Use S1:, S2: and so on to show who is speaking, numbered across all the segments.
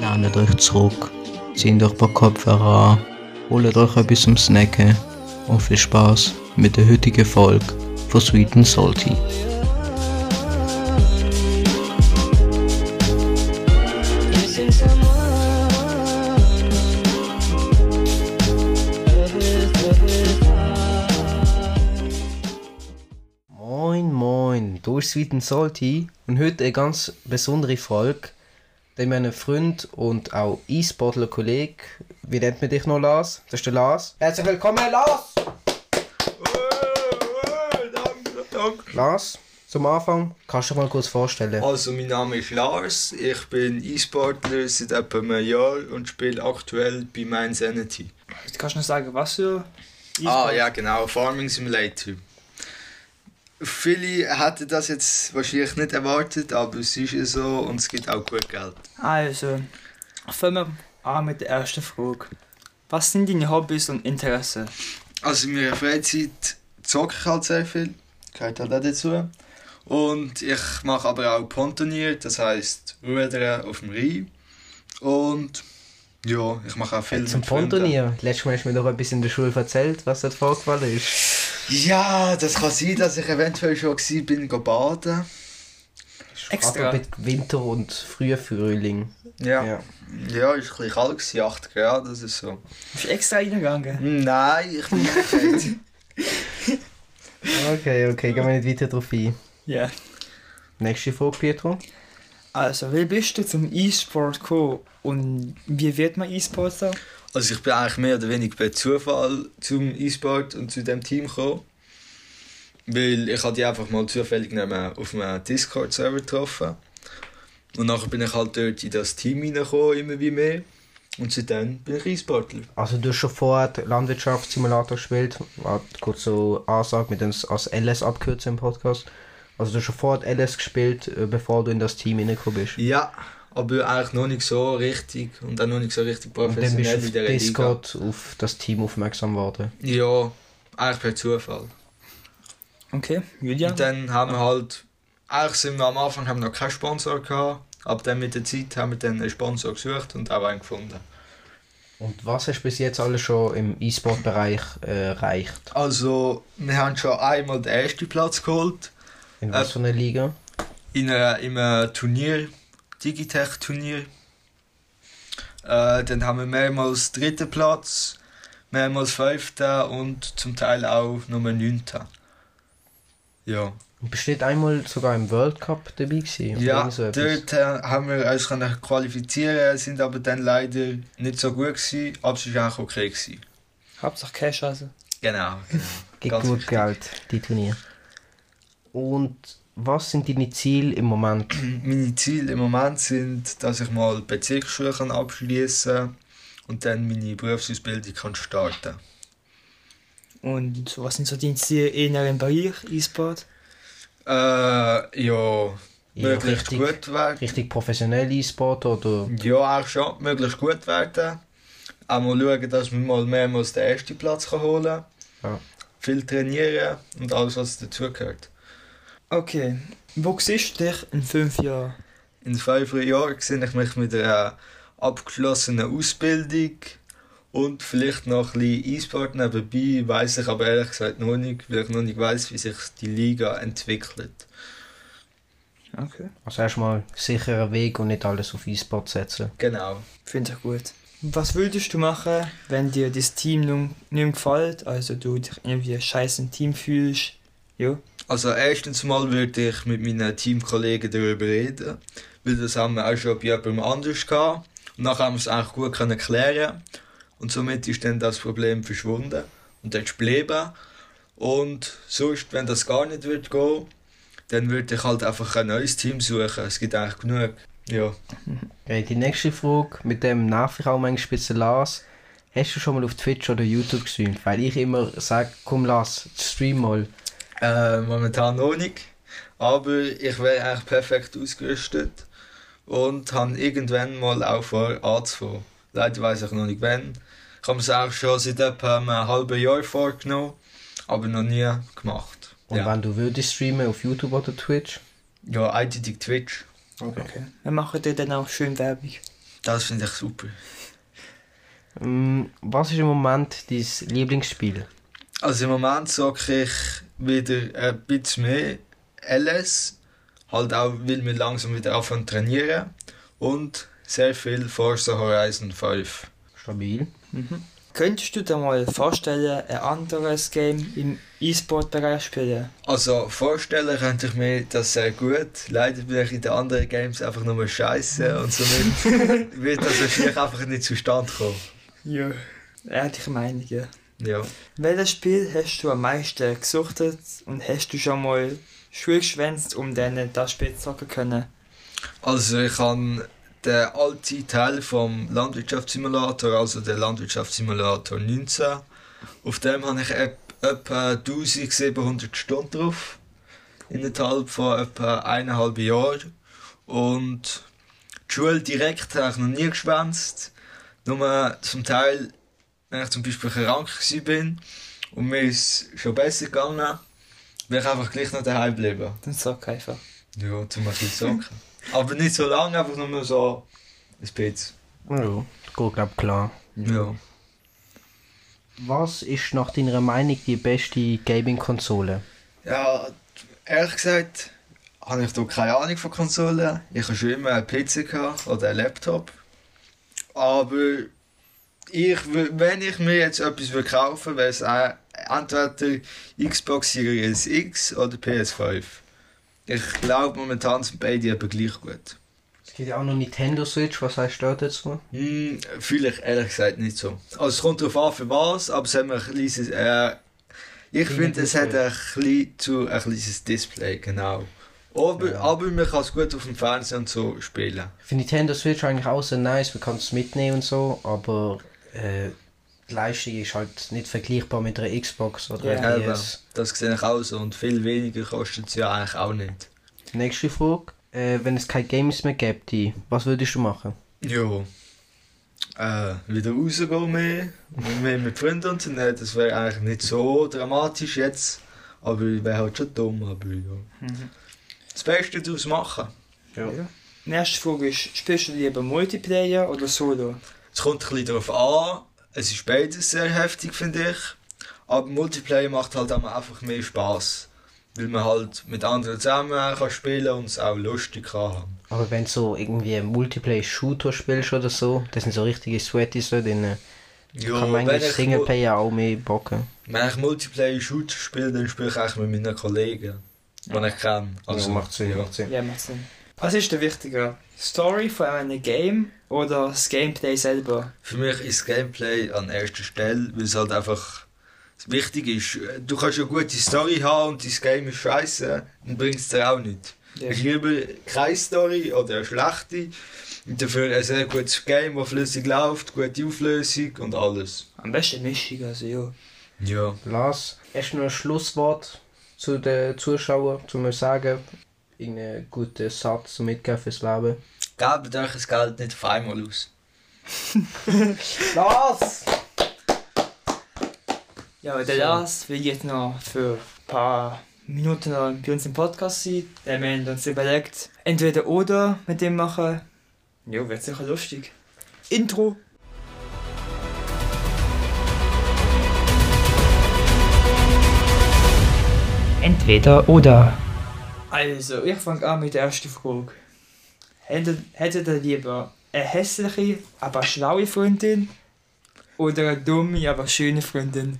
S1: Lernt euch zurück, zieht euch ein paar Kopfhörer an, holt euch etwas zum Snacken. Und viel Spaß mit der heutigen Folge von Sweet and Salty. Sweet and Salty und heute eine ganz besondere Folge. Denn mein Freund und auch E-Sportler Kollege, wie nennt man dich noch Lars? Das ist der Lars. Herzlich willkommen, Lars!
S2: Danke, danke.
S1: Lars, zum Anfang, kannst du dich mal kurz vorstellen?
S2: Also, mein Name ist Lars, ich bin E-Sportler seit etwa einem Jahr und spiele aktuell bei Mein Sanity.
S3: Kannst du noch sagen, was für
S2: Ah, ja, genau, Farming Simulator. Viele hätten das jetzt wahrscheinlich nicht erwartet, aber es ist ja so und es gibt auch gut Geld.
S3: Also, fangen wir an mit der ersten Frage. Was sind deine Hobbys und Interessen?
S2: Also, in meiner Freizeit zocke ich halt sehr viel, gehört halt auch dazu. Und ich mache aber auch Pontonier, das heisst Rudern auf dem Rhein. Und ja, ich mache auch viel
S1: Zum
S2: mit Freunden.
S1: Pontonier. Letztes Mal hast du mir doch etwas in der Schule erzählt, was dort vorgefallen ist.
S2: Ja, das kann sein, dass ich eventuell schon war, bin go baden.
S3: Extra.
S1: Aber mit Winter und früher Frühling.
S2: Ja.
S1: Ja.
S2: Ja, ist ein bisschen kalt, gewesen, 8 Grad, das ist so.
S3: Bist du extra reingegangen?
S2: Nein, ich bin nicht
S1: Okay, okay, gehen wir nicht weiter drauf ein.
S3: Ja.
S1: Nächste Frage, Pietro.
S3: Also, wie bist du zum E-Sport gekommen und wie wird man E-Sportler?
S2: Also ich bin eigentlich mehr oder weniger per Zufall zum E-Sport und zu dem Team gekommen. Weil ich hatte die einfach mal zufällig auf einem Discord-Server getroffen. Und nachher bin ich halt dort in das Team reingekommen, immer wie mehr. Und seitdem bin ich E-Sportler.
S1: Also du hast schon vorher Landwirtschaftssimulator gespielt. Kurz so Ansage mit dem als LS abkürzen im Podcast. Also du hast schon vorher LS gespielt, äh, bevor du in das Team reingekommen bist.
S2: Ja, aber eigentlich noch nicht so richtig und auch noch nicht so richtig
S1: Und dann bist
S2: professionell
S1: du
S2: in
S1: auf
S2: der Liga.
S1: Discord auf das Team aufmerksam geworden.
S2: Ja, eigentlich per Zufall.
S3: Okay, Julia?
S2: Und dann haben wir halt, eigentlich sind wir am Anfang haben wir noch keinen Sponsor gehabt, aber dann mit der Zeit haben wir dann einen Sponsor gesucht und auch einen gefunden.
S1: Und was hast du bis jetzt alles schon im E-Sport-Bereich äh, erreicht?
S2: Also, wir haben schon einmal den ersten Platz geholt,
S1: In was
S2: Äh,
S1: für einer Liga?
S2: in einer, in einem Turnier, Digitech-Turnier. Äh, dann haben wir mehrmals dritten Platz, mehrmals fünften und zum Teil auch Nummer neunten. Ja.
S1: Und bist du nicht einmal sogar im World Cup dabei gewesen?
S2: Ja,
S1: so
S2: dort äh, haben wir uns können qualifizieren, sind aber dann leider nicht so gut gewesen, aber es war auch okay. Gewesen.
S3: Hauptsache Cash also.
S2: Genau, genau.
S1: Gibt gut
S2: wichtig.
S1: Geld, die Turnier. Und was sind deine Ziele im Moment?
S2: Meine Ziele im Moment sind, dass ich mal die Bezirksschule kann abschließen kann und dann meine Berufsausbildung kann starten
S3: Und was sind so deine Ziele in einem Bereich E-Sport?
S2: Äh, ja,
S1: Ja,
S2: möglichst
S1: richtig,
S2: gut werden.
S1: richtig professionell E-Sport oder?
S2: Ja, auch schon. Möglichst gut werden. Auch mal schauen, dass man mal mehrmals den ersten Platz kann holen kann.
S1: Ja.
S2: Viel trainieren und alles, was dazugehört.
S3: Okay, wo siehst du dich in fünf Jahren?
S2: In fünf Jahren sehe ich mich mit einer abgeschlossenen Ausbildung und vielleicht noch ein bisschen E-Sport nebenbei, weiß ich aber ehrlich gesagt noch nicht, weil ich noch nicht weiß, wie sich die Liga entwickelt.
S3: Okay.
S1: Also erstmal sicherer Weg und nicht alles auf E-Sport setzen.
S2: Genau.
S3: Finde ich gut. Was würdest du machen, wenn dir das Team nun nicht gefällt? Also du dich irgendwie scheiße im Team fühlst? Ja.
S2: Also erstens mal würde ich mit meinen Teamkollegen darüber reden, weil das haben wir auch schon bei jemandem anders gehabt. Und nachher haben wir es eigentlich gut können klären und somit ist dann das Problem verschwunden und dort geblieben. Und sonst, wenn das gar nicht wird gehen, dann würde ich halt einfach ein neues Team suchen. Es gibt eigentlich genug. Ja.
S1: Okay, die nächste Frage, mit dem nerv ich auch manchmal ein bisschen Lars. Hast du schon mal auf Twitch oder YouTube gestreamt? Weil ich immer sage, komm Lars, stream mal.
S2: Äh, momentan noch nicht. Aber ich wäre eigentlich perfekt ausgerüstet und habe irgendwann mal auch vor anzufangen. Leider weiß ich noch nicht wann. Ich habe es auch schon seit etwa einem halben Jahr vorgenommen, aber noch nie gemacht.
S1: Und
S2: Ja.
S1: wenn du würdest streamen auf YouTube oder Twitch?
S2: Ja, eindeutig Twitch.
S3: Okay. Wir machen dir dann auch schön Werbung.
S2: Das finde ich super.
S1: Ähm, was ist im Moment dein Lieblingsspiel?
S2: Also im Moment sage ich wieder ein bisschen mehr LS. Halt auch, weil wir langsam wieder anfangen zu trainieren. Und sehr viel Forza Horizon 5.
S1: Stabil.
S3: Könntest du dir mal vorstellen, ein anderes Game im E-Sport-Bereich spielen?
S2: Also vorstellen könnte ich mir das sehr gut. Leider bin ich in den anderen Games einfach nur scheiße und somit wird das wahrscheinlich einfach nicht zustande kommen.
S3: Ja. Ehrliche Meinung, ja.
S2: Ja.
S3: Welches Spiel hast du am meisten gesuchtet und hast du schon mal Schule geschwänzt, um dann das Spiel zu zocken können?
S2: Also ich habe den alten Teil vom Landwirtschaftssimulator, also den Landwirtschaftssimulator 19, auf dem habe ich etwa 1700 Stunden drauf. Innerhalb von etwa eineinhalb Jahren. Und die Schule direkt habe ich noch nie geschwänzt. Nur zum Teil, wenn ich zum Beispiel krank war und mir ist schon besser gegangen, bin ich einfach gleich noch daheim geblieben.
S3: Dann zock einfach.
S2: Ja, zum Beispiel zocken. Aber nicht so lange, einfach nur so ein bisschen.
S1: Ja, geht glaub klar.
S2: Ja.
S1: Was ist nach deiner Meinung die beste Gaming-Konsole?
S2: Ja, ehrlich gesagt, habe ich da keine Ahnung von Konsolen. Ich habe schon immer einen PC gehabt oder einen Laptop. Aber ich, wenn ich mir jetzt etwas würde kaufen wäre es entweder Xbox Series X oder PS5. Ich glaube, momentan sind beide aber gleich gut.
S1: Es gibt ja auch noch Nintendo Switch, was heißt du dazu?
S2: Hm, fühle ich ehrlich gesagt nicht so. Also es kommt darauf an für was, aber es hat ein kleines, äh, ich finde es hat ein, klein, zu, ein kleines Display, genau. Aber,
S1: Ja.
S2: aber man kann es gut auf dem Fernseher und so spielen.
S1: Für Nintendo Switch eigentlich auch sehr nice, man kann es mitnehmen und so, aber äh, die Leistung ist halt nicht vergleichbar mit einer Xbox oder
S3: Ja.
S1: einer PS.
S2: das sehe ich auch so und viel weniger kostet es ja eigentlich auch nicht.
S1: Nächste Frage. Äh, wenn es keine Games mehr gäbe, was würdest du machen?
S2: Ja. Äh, wieder rausgehen mehr, mehr mit Freunden unternehmen, das wäre eigentlich nicht so dramatisch jetzt, aber wäre halt schon dumm, aber ja. Das Beste daraus machen.
S1: Ja.
S3: Die nächste Frage ist, spielst du lieber Multiplayer oder Solo?
S2: Es kommt ein bisschen darauf an. Es ist beides sehr heftig, finde ich. Aber Multiplayer macht halt auch einfach mehr Spaß. Weil man halt mit anderen zusammen kann spielen und es auch lustig kann haben.
S1: Aber wenn du so irgendwie Multiplayer-Shooter spielst oder so, das sind so richtige Sweaties da drin,
S2: Ja,
S1: kann man
S2: wenn
S1: eigentlich
S2: ich,
S1: Singleplayer auch mehr bocken.
S2: wenn ich Multiplayer-Shooter spiele, dann spiele ich eigentlich mit meinen Kollegen, die ich kenne.
S1: Also macht Sinn,
S2: ja.
S1: macht Sinn.
S3: Ja, macht Sinn. Was ist der wichtiger? Story von einem Game oder das Gameplay selber?
S2: Für mich ist das Gameplay an erster Stelle, weil es halt einfach wichtig ist. Du kannst eine gute Story haben und dein Game ist scheiße, dann bringt es dir auch nicht.
S3: Ja.
S2: Ich liebe keine Story oder eine schlechte. Und dafür ein sehr gutes Game, das flüssig läuft, gute Auflösung und alles.
S3: Am besten Mischung, also ja.
S2: Ja.
S1: Lars, hast du noch ein Schlusswort zu den Zuschauern, zu mir sagen? Irgendeinen guten Satz zum Mitgeben fürs Leben?
S2: Gebt euch das Geld nicht auf einmal aus.
S1: Lars!
S3: Ja, der
S1: So.
S3: Lars will jetzt noch für ein paar Minuten noch bei uns im Podcast sein. Wir haben uns überlegt, entweder oder mit dem machen. Ja, wird sicher lustig. Intro. Entweder oder. Also, ich fange an mit der ersten Frage. Hättet, hättet ihr lieber eine hässliche, aber schlaue Freundin oder eine dumme, aber schöne Freundin?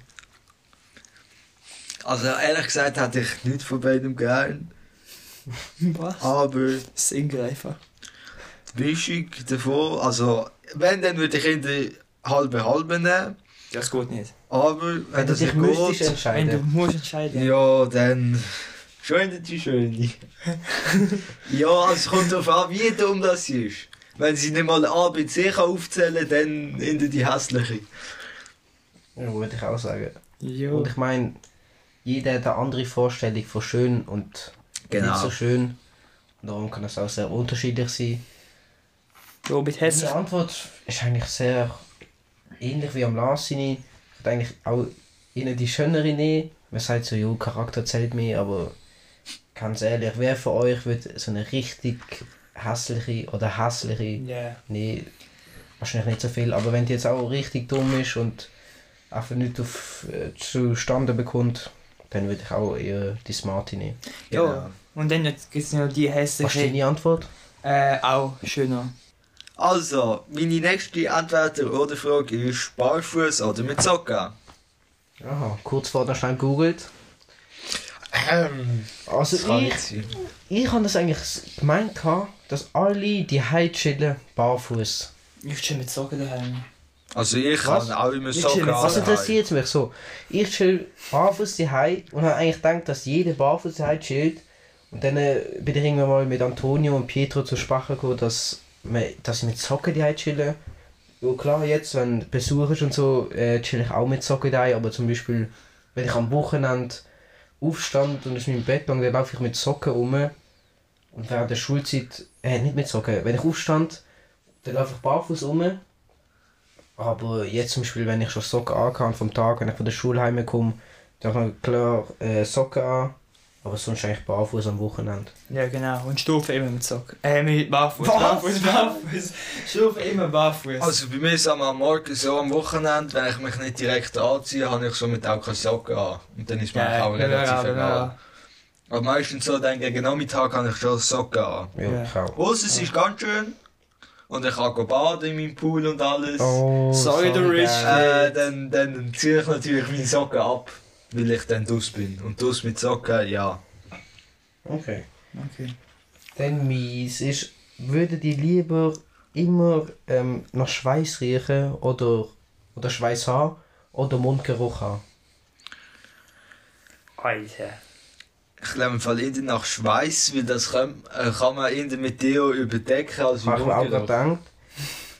S2: Also ehrlich gesagt hätte ich nichts von beidem gern.
S3: Was?
S2: Aber
S3: Single einfach.
S2: die Mischung davon, also wenn, dann würde ich in der halbe halbe nehmen.
S3: Das geht nicht.
S2: Aber wenn,
S1: Wenn du
S2: das
S1: dich
S2: nicht
S1: müsstest
S2: geht,
S3: Wenn du
S1: entscheiden.
S3: musst entscheiden.
S2: ja, dann schöne die schöne. ja, es kommt darauf an, wie dumm das ist. Wenn sie nicht mal A, B, C kann aufzählen dann in die hässliche.
S1: Ja, würde ich auch sagen.
S3: Ja.
S1: Und ich meine, jeder hat eine andere Vorstellung von schön und
S2: Genau.
S1: nicht so schön. Und darum kann es auch sehr unterschiedlich sein.
S3: Ja, mit hässlich.
S1: Die Antwort ist eigentlich sehr ähnlich wie am Lars seine. Ich würde eigentlich auch ihnen die schönere nehmen, man sagt so, jo, Charakter zählt mehr, aber ganz ehrlich, wer von euch wird so eine richtig hässliche oder hässliche,
S3: Ja.
S1: nee, wahrscheinlich nicht so viel, aber wenn die jetzt auch richtig dumm ist und einfach nicht auf äh, zustande bekommt, dann würde ich auch eher die Smarty nehmen.
S3: Ja.
S2: Genau.
S3: Und dann gibt es noch die
S1: Was ist
S3: hässliche.
S1: deine Antwort?
S3: Äh, auch schöner.
S2: Also, meine nächste Entweder oder Frage ist barfuß oder mit Socken.
S1: Aha, kurz vorher schnell googelt.
S2: Ähm,
S1: Also
S2: das
S1: ich, ich habe das eigentlich gemeint, dass alle die Hause chillen barfuß.
S3: Ich chill mit Socken daheim.
S2: Also ich kann auch immer
S3: Ich
S2: Socken
S3: chill mit
S2: an.
S1: Was interessiert mich so? Ich chill barfuß die und habe eigentlich gedacht, dass jeder barfuß die chillt. Und dann äh, bin ich irgendwann mal mit Antonio und Pietro zur Sprache gekommen, dass, wir, dass ich mit Socken die chille. Ja klar, jetzt, wenn Besuch ist und so, äh, chill ich auch mit Socken die aber zum Beispiel, wenn ich am Wochenende aufstand und aus meinem Bett gegangen, dann laufe ich mit Socken rum. Und während der Schulzeit, äh, nicht mit Socken, wenn ich aufstand, dann laufe ich barfuß rum. Aber jetzt zum Beispiel, wenn ich schon Socken anhabe vom Tag, wenn ich von der Schule heimkomme, dann habe ich klar äh, Socken an. Aber sonst eigentlich barfuß am Wochenende.
S3: Ja, genau. Und Stufen immer mit Socken. Äh, mit Barfuß. Barfuß, Barfuß. Stufen immer Barfuß.
S2: Also bei mir ist es am Morgen so, am Wochenende, wenn ich mich nicht direkt anziehe, habe ich somit auch keine Socken an. Und dann ist mir eigentlich auch relativ egal. Aber meistens so, dann gegen Nachmittag habe ich schon Socken an.
S1: Ja,
S3: Ja.
S1: ich auch.
S2: Aussen es ist ganz schön. Und ich kann go baden in meinem Pool und alles.
S1: Oh,
S3: Sorry, du Rich.
S1: geil.
S2: Äh, dann, dann ziehe ich natürlich meine Socken ab, weil ich dann draus bin. Und draus mit Socken, ja.
S1: Okay.
S3: Okay.
S1: Dann mies ist, würdet ihr lieber immer ähm, nach Schweiß riechen oder, oder Schweiß haben oder Mundgeruch haben?
S3: Alter.
S2: Ich glaube im Fall eher nach Schweiß, weil das kann, äh, kann man eher mit Deo überdecken als
S1: Habe ich mir auch
S2: Mundgeruch.
S1: gedacht.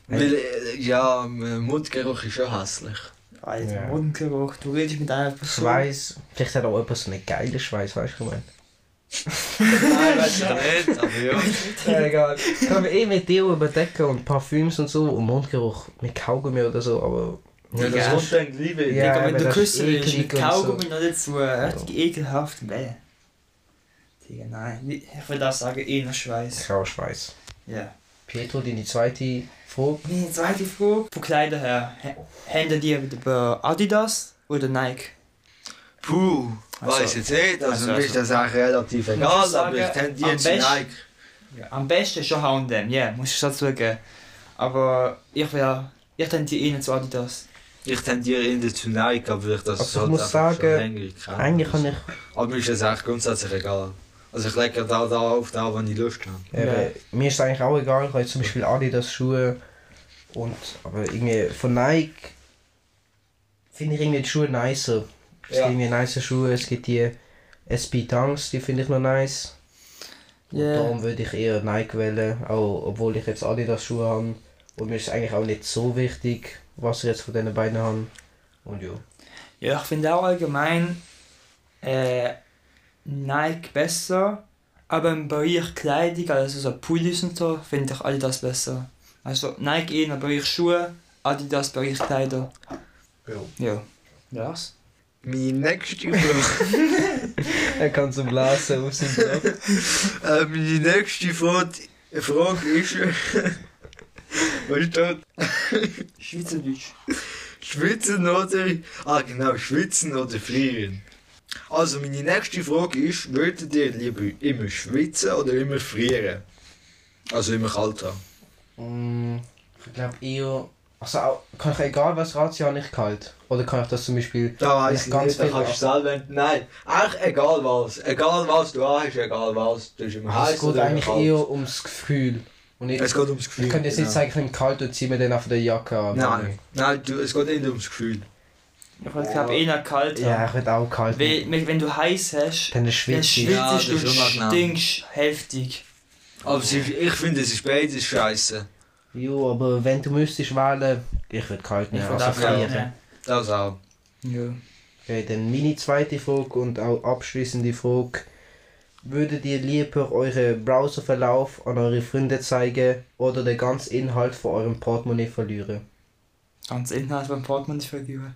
S2: Weil, äh, ja, äh, Mundgeruch ist schon hässlich.
S3: Alter,
S1: Ja.
S3: Mundgeruch. Du redest mit einer Person.
S1: Schweiß, vielleicht hat auch jemand so einen geilen Schweiß, weißt du, was ich meine?
S2: Nein, weiß ich nicht, aber ja.
S1: Ja, egal. Kann man eh mit Deo überdecken und Parfüms und so und Mundgeruch mit Kaugummi oder so, aber...
S2: Ja, das
S3: Ja.
S2: kommt dann wieder.
S1: Ja,
S3: Digga, wenn du küssen willst, mit Kaugummi noch dazu, richtig ekelhaft. Bäh. Digga, nein. Ich würde das sagen, eh nach Schweiß.
S1: Ich auch Schweiß.
S3: Ja.
S1: Pietro, deine zweite Frage.
S3: Meine zweite Frage. Von Kleider her. H- Hände die über Adidas oder Nike?
S2: Puh,
S3: Also-
S2: weiß jetzt nicht. Also,
S3: also-
S2: mir ist das eigentlich relativ egal,
S3: ich sagen,
S2: aber ich tendiere
S3: am
S2: zu Nike.
S3: Ja, am besten schon H&M, ja, muss ich dazu geben. Aber ich will, ich tendiere nicht zu Adidas.
S2: Ich tendiere eher zu Nike, aber ich das
S1: Also ich
S2: halt
S1: muss sagen,
S2: schon länger kenne.
S1: Eigentlich kann ich...
S2: Aber mir ist das eigentlich grundsätzlich egal. Also ich lege da, da auf, da, wann ich Lust habe.
S1: Eben,
S3: Ja.
S1: Mir ist es eigentlich auch egal, ich habe jetzt zum Beispiel Adidas Schuhe und aber irgendwie von Nike finde ich irgendwie die Schuhe nicer. Es
S2: Ja.
S1: gibt irgendwie nice Schuhe, es gibt die SB Dunks, die finde ich noch nice. Und
S3: Ja.
S1: darum würde ich eher Nike wählen, auch obwohl ich jetzt Adidas Schuhe habe. Und mir ist es eigentlich auch nicht so wichtig, was ich jetzt von diesen beiden habe. Und ja.
S3: Ja, ich finde auch allgemein äh, Nike besser. Aber im Bereich Kleidung, also so Pullis und so, finde ich Adidas besser. Also Nike eher im Bereich Schuhe, Adidas Bereich Kleider. Ja. Das?
S2: Meine nächste Frage,
S1: Er kann zum Blasen auf seinem Blog.
S2: äh, meine nächste Frage, Frage ist, was steht?
S3: Schweizerdeutsch.
S2: Schwitzen oder, ah genau, schwitzen oder frieren. Also meine nächste Frage ist, würdet ihr lieber immer schwitzen oder immer frieren? Also immer kalt haben.
S1: Mm, ich glaube eher. Also auch, kann ich egal was Ratio nicht kalt? Oder kann ich das zum Beispiel.
S2: Da weiss
S1: ich
S2: ich
S1: ganz
S2: nicht, kannst du selber, nein, eigentlich egal was, egal was du hast, egal was, du bist immer
S1: Also
S2: heiß
S1: es geht eigentlich
S2: kalt.
S1: eher ums Gefühl. Und nicht,
S2: Es geht ums Gefühl.
S1: ich kann jetzt nicht
S2: genau.
S1: sagen, ich bin kalt und ziehe mir dann einfach die Jacke an.
S2: Nein, nein, du, es geht nicht ums Gefühl.
S3: Ich glaube eher kalt.
S1: Ja, ich würde auch kalt.
S3: Weil, wenn wenn du heiß hast,
S1: Dann
S3: schwitzt
S2: Ja,
S3: du
S2: das
S3: stinkst heftig.
S2: Aber ich finde, es ist beides scheiße.
S1: Jo, aber wenn du müsstest wählen, ich würde kalt
S3: Ich
S1: nehmen.
S3: würde
S1: Also
S3: auch kalt
S1: frieren.
S3: nehmen.
S2: Das auch.
S3: Ja.
S1: Okay, dann meine zweite Frage und auch abschließende Frage. Würdet ihr lieber euren Browserverlauf an eure Freunde zeigen oder den ganzen Inhalt von eurem Portemonnaie verlieren?
S3: Ganz Inhalt beim Portemonnaie verlieren.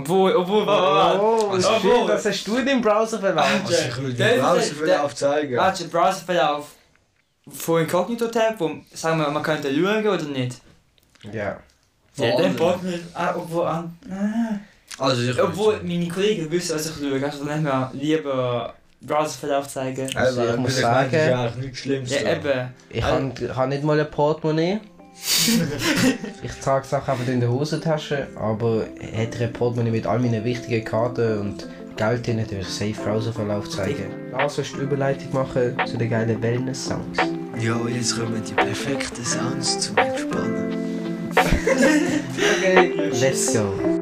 S3: Obwohl, obwohl, warte,
S1: Oh,
S3: warte.
S1: was schön, das hast du in deinem Browser verlangt.
S2: Also ich will den Browserverlauf zeigen.
S3: Ah, der Browserverlauf von Incognito-Tab, wo, sagen wir, man könnte schauen oder nicht?
S1: Ja.
S3: Ja, braucht man, ah, obwohl, ah, ah.
S2: Also ich
S3: obwohl meine Kollegen wissen, was ich schaue, also nicht mehr lieber Browserverlauf zeigen.
S1: Also ich muss
S2: meine, das ist
S1: sagen-
S2: eigentlich nichts Schlimmes.
S3: Ja, eben.
S1: Ich
S3: Also-
S1: habe hab nicht mal ein Portemonnaie. ich trage Sachen einfach in der Hosentasche, aber ein Portemonnaie mit all meinen wichtigen Karten und Geld drin, ich safe Browserverlauf zeigen. Lass uns die Überleitung machen zu den geilen Wellness-Sounds.
S2: Ja, jetzt kommen die perfekten Sounds zum Entspannen.
S1: Okay. Let's go.